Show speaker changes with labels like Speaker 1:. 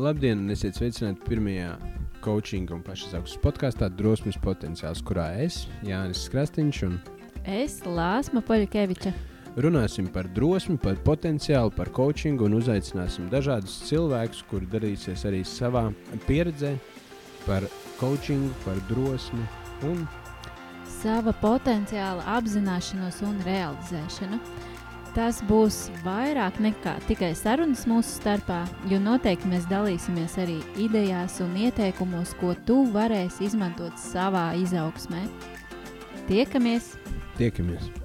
Speaker 1: Labdien, un esiet sveicināti pirmajā coaching un pašizaugsmes podkāstā Drosmes potenciāls, kurā es, Jānis Krastīņš, un
Speaker 2: Es Lāsma Poļakeviča.
Speaker 1: runāsim par drosmi, par potenciālu, par coachingu un uzaicināsim dažādus cilvēkus, kuri dalīsies arī savā pieredzē par coachingu, par drosmi un
Speaker 2: Sava potenciāla apzināšanos un realizēšanu. Tas būs vairāk nekā tikai sarunas mūsu starpā, jo noteikti mēs dalīsimies arī idejās un ieteikumos, ko tu varēsi izmantot savā izaugsmē. Tiekamies!
Speaker 1: tiekamies!